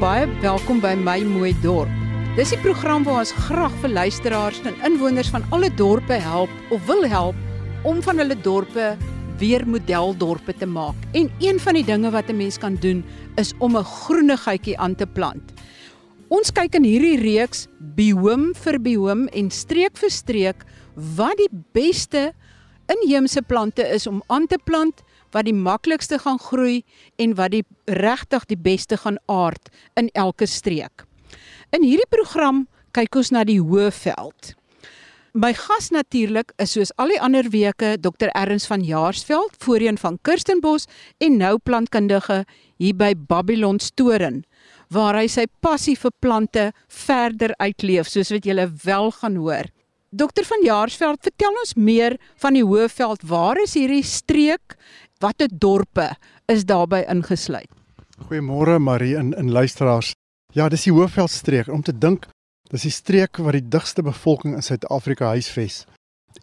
Baie welkom by my mooi dorp. Dis die program waar ons graag vir luisteraars en inwoners van alle dorpe help of wil help om van hulle dorpe weer modeldorpe te maak. En een van die dinge wat 'n mens kan doen is om 'n groenigheidjie aan te plant. Ons kyk in hierdie reeks biome vir biome en streek vir streek wat die beste inheemse plante is om aan te plant wat die maklikste gaan groei en wat die regtig die beste gaan aard in elke streek. In hierdie program kyk ons na die Hoëveld. My gas natuurlik is soos al die ander weke Dr Erns van Jaarsveld, voorheen van Kirstenbos en nou plantkundige hier by Babylon Storen waar hy sy passie vir plante verder uitleef soos wat julle wel gaan hoor. Dokter van Jaarsveld, vertel ons meer van die Hoëveld. Waar is hierdie streek watter dorpe is daarbey ingesluit? Goeiemôre Marie en in luisteraars. Ja, dis die Hoofveldstreek. Om te dink, dis die streek waar die digste bevolking in Suid-Afrika huisves.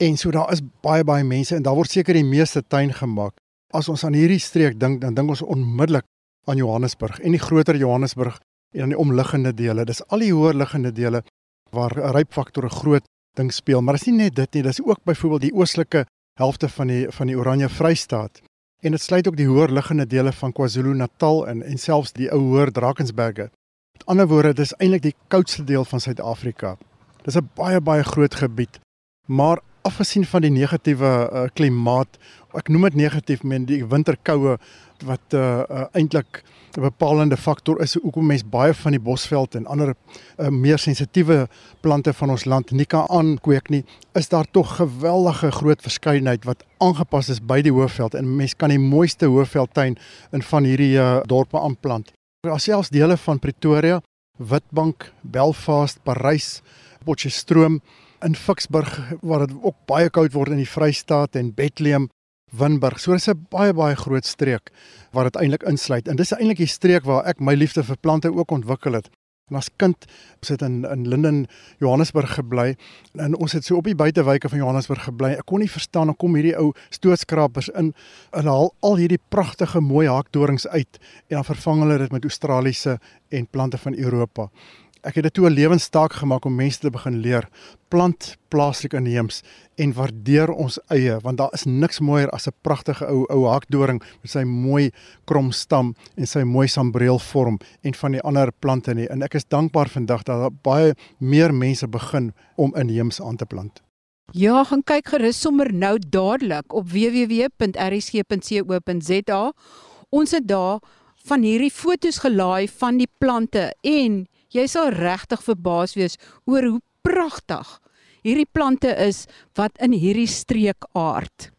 En so daar is baie baie mense en daar word seker die meeste tuin gemaak. As ons aan hierdie streek dink, dan dink ons onmiddellik aan Johannesburg en die groter Johannesburg en aan die omliggende dele. Dis al die hoër liggende dele waar rypfaktor 'n groot ding speel, maar dis nie net dit nie, dis ook byvoorbeeld die oostelike helfte van die van die Oranje Vrystaat en dit sluit ook die hoër liggende dele van KwaZulu-Natal in en selfs die ou hoër Drakensberge. Met ander woorde, dis eintlik die koudste deel van Suid-Afrika. Dis 'n baie baie groot gebied. Maar afgesien van die negatiewe uh, klimaat, ek noem dit negatief, men die winterkoue wat uh, uh, eintlik 'n bepalende faktor is hoekom mense baie van die bosveld en ander uh, meer sensitiewe plante van ons land nie kan aankweek nie, is daar tog geweldige groot verskeidenheid wat aangepas is by die hoofveld en mense kan die mooiste hoofveldtuin in van hierdie uh, dorpe aanplant. Daar selfs dele van Pretoria, Witbank, Belfast, Parys, Potchefstroom in Ficksburg waar dit ook baie koud word in die Vrystaat en Bethlehem Winburg. So dis 'n baie baie groot streek waar dit eintlik insluit. En dis eintlik die streek waar ek my liefde vir plante ook ontwikkel het. En as kind sit in in Linden Johannesburg gebly en ons het so op die buitewyke van Johannesburg gebly. Ek kon nie verstaan hoe kom hierdie ou stootskrapers in en haal al hierdie pragtige mooi hakdorings uit en dan vervang hulle dit met Australiese en plante van Europa ek het dit toe 'n lewenstaak gemaak om mense te begin leer plant plaaslik inheems en waardeer ons eie want daar is niks mooier as 'n pragtige ou ou hakdoring met sy mooi krom stam en sy mooi sambreelvorm en van die ander plante nie en ek is dankbaar vandag dat daar baie meer mense begin om inheems aan te plant. Ja, gaan kyk gerus sommer nou dadelik op www.rsg.co.za. Ons het daar van hierdie fotos gelaai van die plante en Jy sal regtig verbaas wees oor hoe pragtig hierdie plante is wat in hierdie streek aard.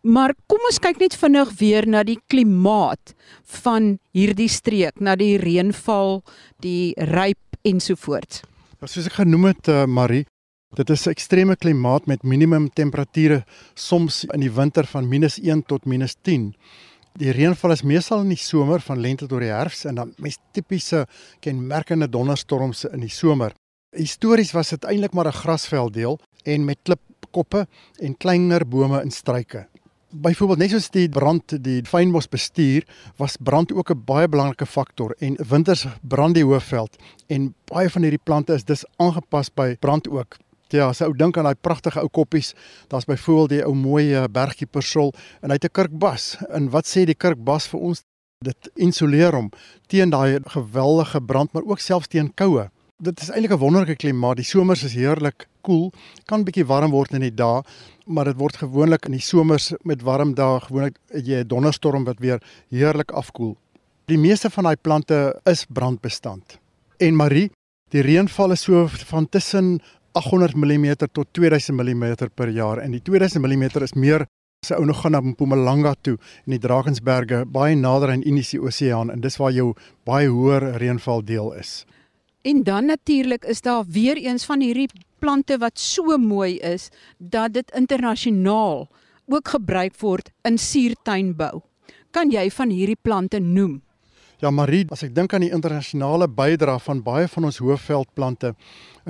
Maar kom ons kyk net vinnig weer na die klimaat van hierdie streek, na die reënval, die ryp ensovoorts. Soos ek genoem het, uh, Marie, dit is 'n ekstreme klimaat met minimum temperature soms in die winter van -1 tot -10. Die reënval is meestal in die somer van lente tot die herfs en dan mes tipiese kenmerkende donderstorms in die somer. Histories was dit eintlik maar 'n grasvelddeel en met klipkoppe en kleiner bome en struike. Byvoorbeeld net soos die brand die fynbos bestuur was brand ook 'n baie belangrike faktor en winters brand die hoofveld en baie van hierdie plante is dus aangepas by brand ook. Ja, as ou dink aan daai pragtige ou koppies, daar's byvoorbeeld die ou mooi eh, bergie persol en hy het 'n kirkbas. En wat sê die kirkbas vir ons? Dit insuleer hom teen daai geweldige brand, maar ook selfs teen koue. Dit is eintlik 'n wonderlike klimaat. Die somers is heerlik koel, cool, kan bietjie warm word in die dae, maar dit word gewoonlik in die somers met warm dae gewoonlik jy 'n donderstorm wat weer heerlik afkoel. Die meeste van daai plante is brandbestand. En Marie, die reënval is so van tussen 800 mm tot 2000 mm per jaar en die 2000 mm is meer as ou nog gaan na Mpumalanga toe in die Drakensberge baie nader aan die Indiese Oseaan en dis waar jou baie hoër reënval deel is. En dan natuurlik is daar weer eens van hierdie plante wat so mooi is dat dit internasionaal ook gebruik word in suurtuinbou. Kan jy van hierdie plante noem? Ja Marie, as ek dink aan die internasionale bydrae van baie van ons hoofveldplante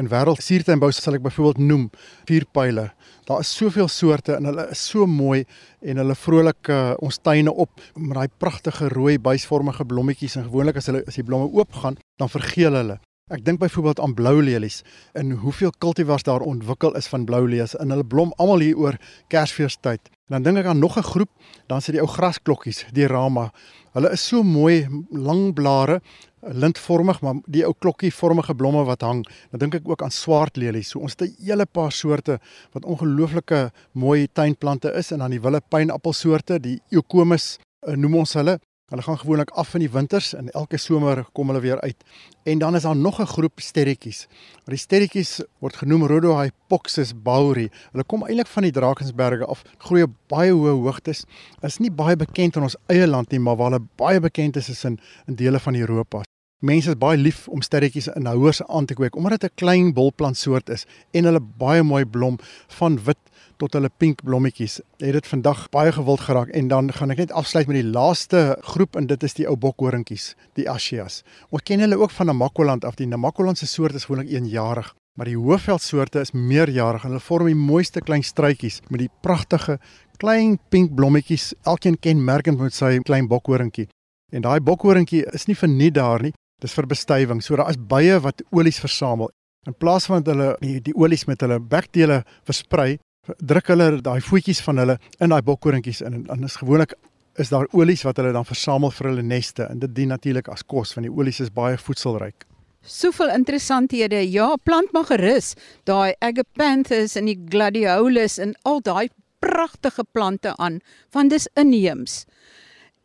in wêreldsuurtuinbou sal ek byvoorbeeld noem vuurpyle. Daar is soveel soorte en hulle is so mooi en hulle vrolik uh, ons tuine op met daai pragtige rooi buisvormige blommetjies en gewoonlik as hulle as die blomme oopgaan, dan vergeel hulle. Ek dink byvoorbeeld aan blou lelies en hoeveel kultivars daar ontwikkel is van blou lelies en hulle blom almal hier oor Kersfeestyd. En dan dink ek aan nog 'n groep, dan sit die ou grasklokkies, die rama. Hulle is so mooi, lang blare, lintvormig, maar die ou klokkievormige blomme wat hang. Dan dink ek ook aan swart lelies. So ons het 'n hele paar soorte wat ongelooflike mooi tuinplante is en dan die wille pynappelsoorte, die Eucomus eh, noem ons hulle. Hulle gaan gewoonlik af in die winters en elke somer kom hulle weer uit. En dan is daar nog 'n groep sterretjies. Maar die sterretjies word genoem Rhodohypoxus bauri. Hulle kom eintlik van die Drakensberge af, groei op baie hoë hoogtes. Is nie baie bekend in ons eie land nie, maar waar hulle baie bekend is is in in dele van Europa. Mense is baie lief om sterretjies in houers aan te kweek omdat dit 'n klein bolplantsoort is en hulle baie mooi blom van wit tot hulle pink blommetjies. Het dit vandag baie gewild geraak en dan gaan ek net afsluit met die laaste groep en dit is die ou bokhoringkies, die Ashias. Ons ken hulle ook van Namakoland af. Die Namakoland se soort is gewoonlik eenjarig, maar die Hoëveldsoorte is meerjarig en hulle vorm die mooiste klein struitjies met die pragtige klein pink blommetjies, elkeen kenmerkend met sy klein bokhoringkie. En daai bokhoringkie is nie vir nie daar nie. Dis vir bestuiving. So daar is baie wat olies versamel. In plaas van dat hulle die, die olies met hulle bekdele versprei, druk hulle daai voetjies van hulle in daai bokkoringkies in en dan is gewoonlik is daar olies wat hulle dan versamel vir hulle neste en dit dien natuurlik as kos want die olies is baie voedselryk. Soveel interessanthede. Ja, plant maar gerus daai Agapanthus en die Gladiolus en al daai pragtige plante aan want dis inheems.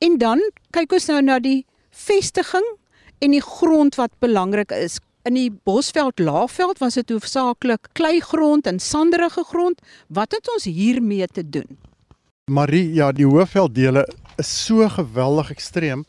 En dan kyk ons nou na die vestiging en die grond wat belangrik is. In die Bosveld Laagveld was dit hoofsaaklik kleigrond en sanderige grond. Wat het ons hiermee te doen? Marie, ja, die Hoëvelddele is so geweldig ekstreem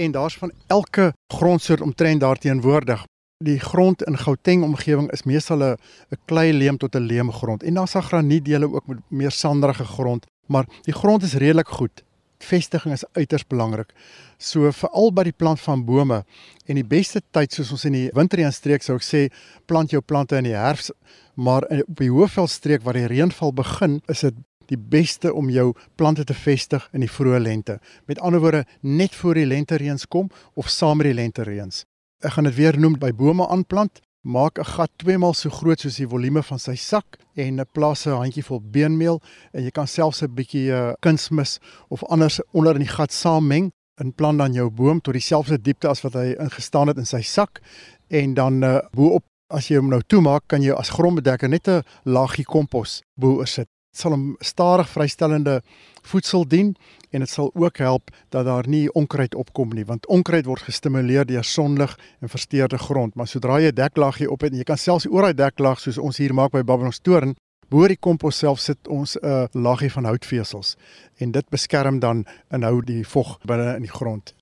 en daar's van elke grondsoort omtrent daar teenwoordig. Die grond in Gauteng omgewing is meestal 'n klei leem tot 'n leemgrond en daar's al granietdele ook met meer sanderige grond, maar die grond is redelik goed vestiging is uiters belangrik. So veral by die plant van bome en die beste tyd soos ons in die winterreënstreek sou ek sê plant jou plante in die herfs, maar op die hoëveldstreek waar die reënval begin, is dit die beste om jou plante te vestig in die vroeë lente. Met ander woorde, net voor die lentereëns kom of saam met die lentereëns. Ek gaan dit weer noem by bome aanplant maak 'n gat 2 maal so groot soos die volume van sy sak en plaas 'n handjievol beenmeel en jy kan selfs 'n bietjie uh, kunsmis of anders onder in die gat saammeng en plant dan jou boom tot dieselfde diepte as wat hy ingestaan het in sy sak en dan uh, bo-op as jy hom nou toemaak kan jy as grondbedekker net 'n laagie kompos bo-oor sit sal hom stadig vrystellende voedsel dien en dit sal ook help dat daar nie onkruid opkom nie want onkruid word gestimuleer deur sonlig en versteurde grond maar sodra jy 'n deklaagie op het en jy kan selfs oor daai deklaag soos ons hier maak by Babylon's toren bo die kompos self sit ons 'n uh, laagie van houtvesels en dit beskerm dan en hou die vog binne in die grond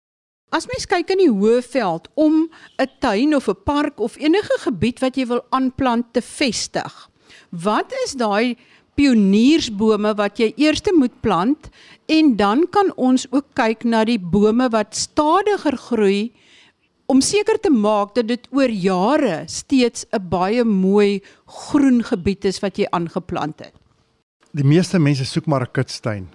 As mens kyk in die Hoëveld om 'n tuin of 'n park of enige gebied wat jy wil aanplant te vestig. Wat is daai pioniersbome wat jy eers moet plant en dan kan ons ook kyk na die bome wat stadiger groei om seker te maak dat dit oor jare steeds 'n baie mooi groen gebied is wat jy aangeplant het. Die meeste mense soek maar 'n kitstuin.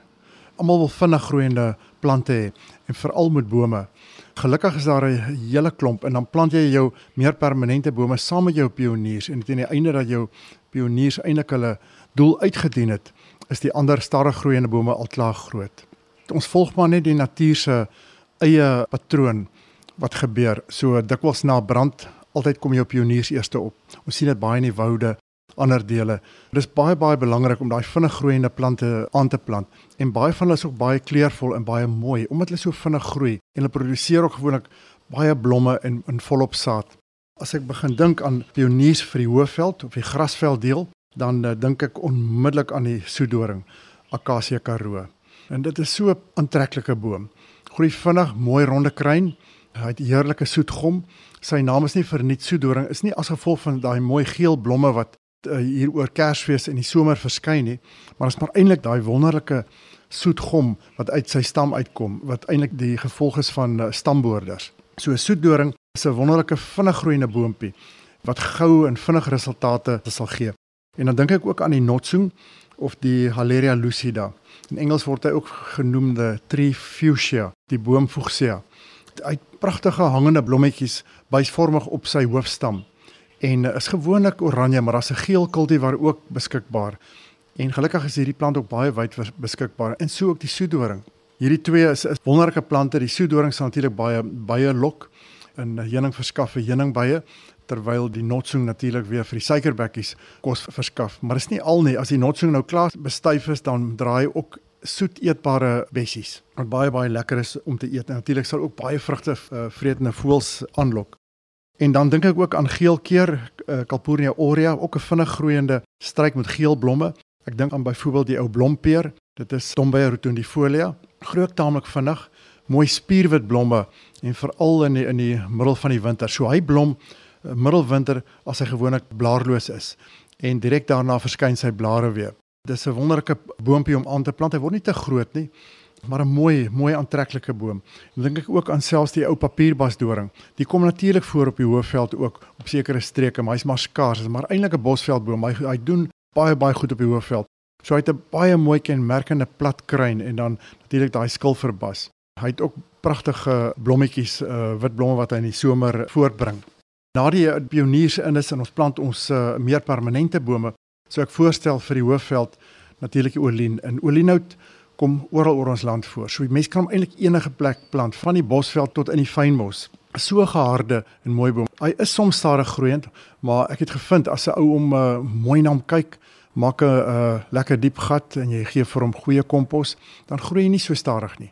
Almal wil vinnig groeiende plante hê en veral met bome. Gelukkig is daar 'n hele klomp en dan plant jy jou meer permanente bome saam met jou pioniers en teen die einde dat jou pioniers eintlik hulle doel uitgedien het, is die ander stadig groeiende bome al klaar groot. Ons volg maar net die natuur se eie patroon wat gebeur. So dikwels na brand, altyd kom jy op pioniers eerste op. Ons sien dit baie in die woude, ander dele. Dit is baie baie belangrik om daai vinnig groeiende plante aan te plant en baie van hulle is ook baie kleurvol en baie mooi omdat hulle so vinnig groei en hulle produseer ook gewoonlik baie blomme in in volop saad. As ek begin dink aan pioniers vir die hoëveld of die grasveld deel, dan uh, dink ek onmiddellik aan die soedoring Acacia karoo. En dit is so 'n aantreklike boom. Groei vinnig, mooi ronde kruin, hy het heerlike soet gom. Sy naam is nie vir niks soedoring, is nie as gevolg van daai mooi geel blomme wat uh, hier oor Kersfees en die somer verskyn nie, maar is maar eintlik daai wonderlike soet gom wat uit sy stam uitkom wat eintlik die gevolg is van uh, stamboorders. So soetdoring is 'n wonderlike vinnig groeiende boontjie wat gou en vinnig resultate sal gee. En dan dink ek ook aan die notsoeng of die Haleria lucida. In Engels word hy ook genoem die tree fuchsia, die boom fuchsia. Hy het pragtige hangende blommetjies bysvormig op sy hoofstam en is gewoonlik oranje, maar daar's 'n geel kultivar ook beskikbaar. En gelukkig is hierdie plant ook baie wyd beskikbaar en so ook die soedoring. Hierdie twee is, is wonderlike plante. Die soedoring sal natuurlik baie baie lok in heuning verskaf vir heuningbye terwyl die notsoeng natuurlik weer vir die suikerbekkies kos verskaf. Maar dis nie al nie. As die notsoeng nou klaar bestuif is, dan draai ook soet eetbare bessies wat baie baie lekker is om te eet. Natuurlik sal ook baie vrugte uh, vredende voels aanlok. En dan dink ek ook aan geelkeer, uh, Calpurnia aurea, ook 'n vinnig groeiende struik met geel blomme. Ek dink aan byvoorbeeld die ou blompeer. Dit is Tombea rotundifolia. Groot taamlik vinnig, mooi spierwit blomme en veral in die, in die middel van die winter. So hy blom middelwinter as hy gewoonlik blaarloos is en direk daarna verskyn sy blare weer. Dis 'n wonderlike boontjie om aan te plant. Hy word nie te groot nie, maar 'n mooi, mooi aantreklike boom. Dan dink ek ook aan selfs die ou papierbasdoring. Die kom natuurlik voor op die hoofveld ook op sekere streke, maar hy's maar skaars, maar eintlik 'n bosveldboom. Hy hy doen baie baie goed op die hoofveld. So hy het 'n baie mooi kenmerkende plat kruin en dan natuurlik daai skilverbas. Hy het ook pragtige blommetjies, uh, wit blomme wat hy in die somer voortbring. Na die pioniers in is en ons plant ons uh, meer permanente bome, So ek voorstel vir die hoofveld natuurlik olien. In olienhout kom oral oor ons land voor. So mense kan hom eintlik enige plek plant, van die bosveld tot in die fynbos. So geharde en mooi boom. Hy is soms stadig groeiend, maar ek het gevind as 'n ou om uh, mooi na hom kyk, maak 'n uh, lekker diep gat en jy gee vir hom goeie kompos, dan groei hy nie so stadig nie.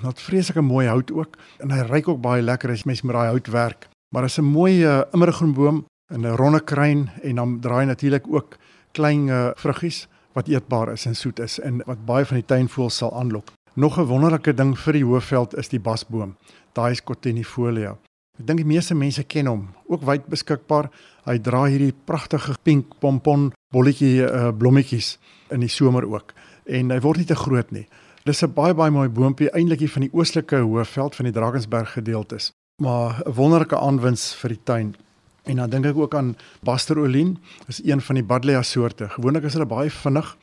Hy het vreeslike mooi hout ook en hy ryk ook baie lekker as mens met daai hout werk. Maar is 'n mooi uh, immergroen boom in 'n ronde kruin en dan draai natuurlik ook klein uh, vruggies wat eetbaar is en soet is en wat baie van die tuinvoëls sal aanlok. Nog 'n wonderlike ding vir die hoofveld is die basboom. Daai is Cotinifolium. Ek dink die meeste mense ken hom. Ook wyd beskikbaar. Hy dra hierdie pragtige pink pompon bolletjie uh, blommetjies in die somer ook en hy word nie te groot nie. Dis 'n baie baie mooi boontjie eintlik hier van die oostelike hoofveld van die Drakensberg gedeeltes. Maar 'n wonderlike aanwins vir die tuin. En dan dink ek ook aan Basterolien, is een van die Buddleia soorte. Gewoonlik is hulle baie vinnig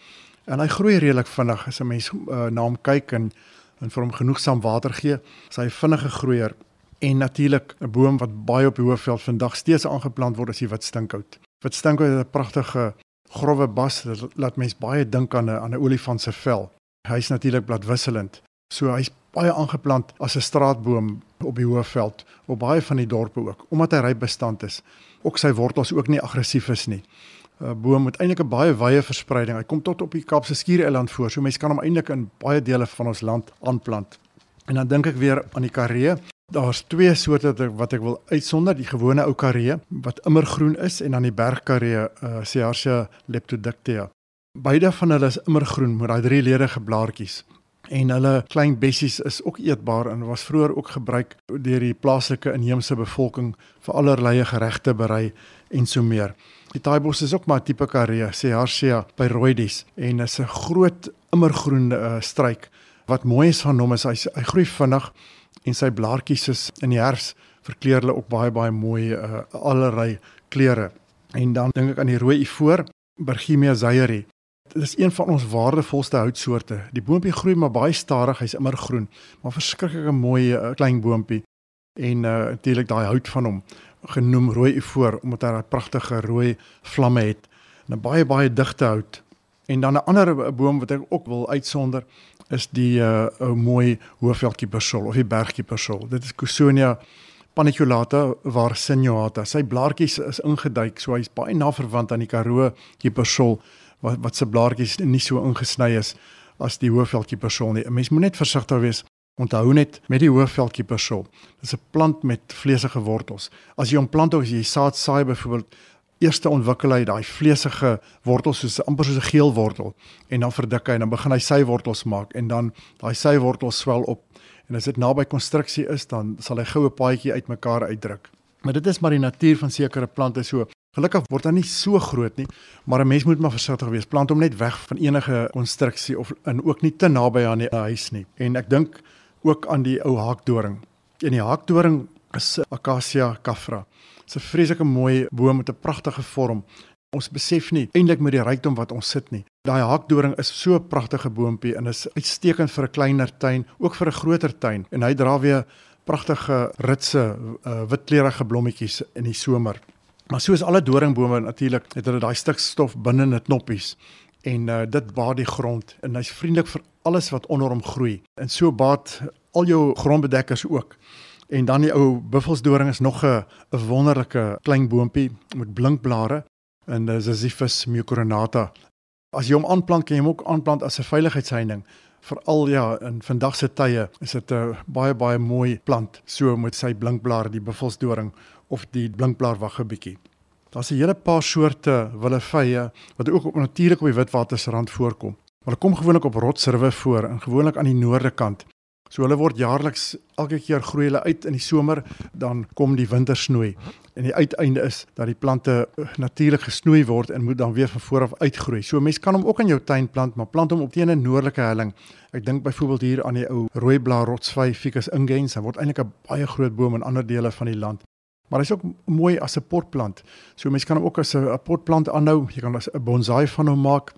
en hy groei redelik vinnig as 'n mens uh, na hom kyk en en vir hom genoegsaam water gee, is hy vinnige groeier. En natuurlik 'n boom wat baie op die hoofveld vandag steeds aangeplant word, is die witstinkhout. Witstinkhout het 'n pragtige grouwe bas wat laat mens baie dink aan 'n aan 'n olifant se vel. Hy's natuurlik bladwisselend. So hy's baie aangeplant as 'n straatboom op die hoofveld op baie van die dorpe ook omdat hy ryp bestand is. Ook sy wortels ook nie aggressief is nie. 'n Boom met eintlik 'n baie wye verspreiding. Hy kom tot op die Kaapse Skiereiland voor. So mense kan hom eintlik in baie dele van ons land aanplant. En dan dink ek weer aan die karee. Daar's twee soorte wat ek wil uitsonder, die gewone ou karee wat immergroen is en dan die bergkaree, uh, Cearcia leptodictea. Beide van hulle is immergroen met daai drie ledige blaartjies en hulle klein bessies is ook eetbaar en was vroeër ook gebruik deur die plaaslike inheemse bevolking vir allerlei geregte berei en so meer. Die taaibos is ook maar tipe karee, sê Harsia pyroides en is 'n groot immergroen uh, struik. Wat mooi is van hom is hy hy groei vinnig en sy blaartjies is in die herfs verkleur hulle ook baie baie mooi uh, allerlei kleure. En dan dink ek aan die rooi ivoor, Bergimia zayeri Dit is een van ons waardevolste houtsoorte. Die boontjie groei maar baie stadig, hy's immer groen, maar verskriklike mooi uh, klein boontjie. En uh natuurlik daai hout van hom genoem rooi ivoor omdat hy daai pragtige rooi vlamme het. 'n Baie baie digte hout. En dan 'n ander boom wat ek ook wil uitsonder is die uh ou mooi hoofveldjie persol of die bergjie persol. Dit is Cousonia paniculata waar sinuata. Sy blaartjies is ingeduik, so hy's baie na verwant aan die Karoo kipersol wat wat se blaartjies nie so ingesny is as die hoofveldjie persol nie. 'n Mens moet net versigtig wees. Onthou net met die hoofveldjie persol. Dis 'n plant met vleesige wortels. As jy hom plant of jy saad saai byvoorbeeld eerste ontwikkel hy daai vleesige wortels soos amper soos 'n geel wortel en dan verdik hy en dan begin hy sy wortels maak en dan daai sy wortels swel op en as dit naby konstruksie is dan sal hy goue paadjie uitmekaar uitdruk. Maar dit is maar die natuur van sekere plante so Gelukkig word hy nie so groot nie, maar 'n mens moet maar versigtig wees. Plant hom net weg van enige konstruksie of in ook nie te naby aan die huis nie. En ek dink ook aan die ou haakdoring. En die haakdoring is Acacia cafra. Dit's 'n vreeslike mooi boom met 'n pragtige vorm. Ons besef nie eintlik met die rykdom wat ons sit nie. Daai haakdoring is so 'n pragtige boontjie en is uitstekend vir 'n kleiner tuin, ook vir 'n groter tuin. En hy dra weer pragtige ritse uh, witkleurige blommetjies in die somer. Maar soos alle doringbome natuurlik het hulle daai stuk stof binne in die knoppies en uh, dit baat die grond en hy's vriendelik vir alles wat onder hom groei. En so baat al jou grondbedekkers ook. En dan die ou buffelsdoring is nog 'n wonderlike klein boontjie met blinkblare en dis Ziphus mucoronata. As jy hom aanplant, kan jy hom ook aanplant as 'n veiligheidsheining. Veral ja, in vandag se tye is dit 'n baie baie mooi plant so met sy blinkblare, die buffelsdoring of die blinkblaar wagge bietjie. Daar's 'n hele paar soorte willevye wat ook op natuurlik op die Witwatersrand voorkom. Hulle kom gewoonlik op rotsriwe voor en gewoonlik aan die noorde kant. So hulle word jaarliks elke keer groei hulle uit in die somer, dan kom die wintersnoei. En die uiteinde is dat die plante eh, natuurlik gesnoei word en moet dan weer van voor af uitgroei. So mense kan hom ook in jou tuin plant, maar plant hom op teen 'n noordelike helling. Ek dink byvoorbeeld hier aan die ou rooiblaar rotsvy Ficus ingens. Hy word eintlik 'n baie groot boom in ander dele van die land. Maar hy's ook mooi as 'n potplant. So mense kan hom ook as 'n potplant aanhou. Jy kan 'n bonsai van hom maak.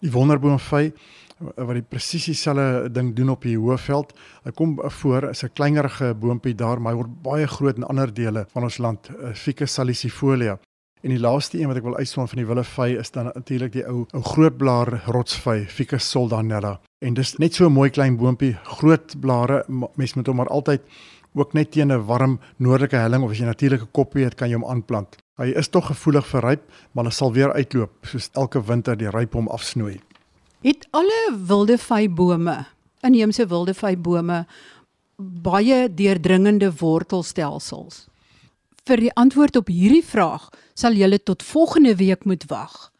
Die wonderboomvy wat die presies dieselfde ding doen op die hoëveld. Hy kom voor as 'n kleinerige boontjie daar, maar hy word baie groot in ander dele van ons land, eh, Ficus salicifolia. En die laaste een wat ek wil uitstaan van die willevy is dan natuurlik die ou ou grootblaar rotsvy, Ficus soldanella. En dis net so 'n mooi klein boontjie, groot blare, mens moet hom maar altyd ook net teen 'n warm noordelike helling of as jy natuurlike koppie het, kan jy hom aanplant. Hy is tog gevoelig vir ryp, maar hy sal weer uitloop soos elke winter die ryp hom afsnoei. Het alle wilde vybome, inheemse wilde vybome baie deurdringende wortelstelsels? Vir die antwoord op hierdie vraag sal jy tot volgende week moet wag.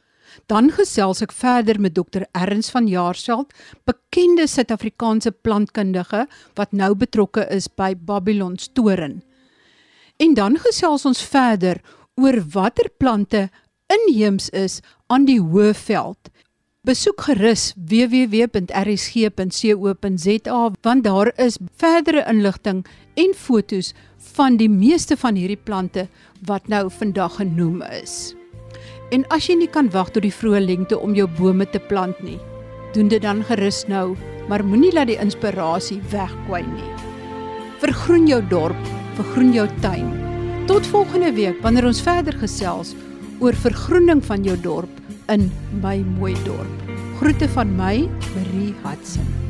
Dan gesels ek verder met dokter Erns van Jaarsveld, bekende Suid-Afrikaanse plantkundige wat nou betrokke is by Babylon Storen. En dan gesels ons verder oor watter plante inheems is aan die Hoëveld Besoek gerus www.rsg.co.za want daar is verdere inligting en fotos van die meeste van hierdie plante wat nou vandag genoem is. En as jy nie kan wag tot die vroeë lente om jou bome te plant nie, doen dit dan gerus nou, maar moenie laat die inspirasie wegkwyn nie. Vergroen jou dorp, vergroen jou tuin. Tot volgende week wanneer ons verder gesels oor vergroening van jou dorp in my mooi dorp. Groete van my, Marie Hudson.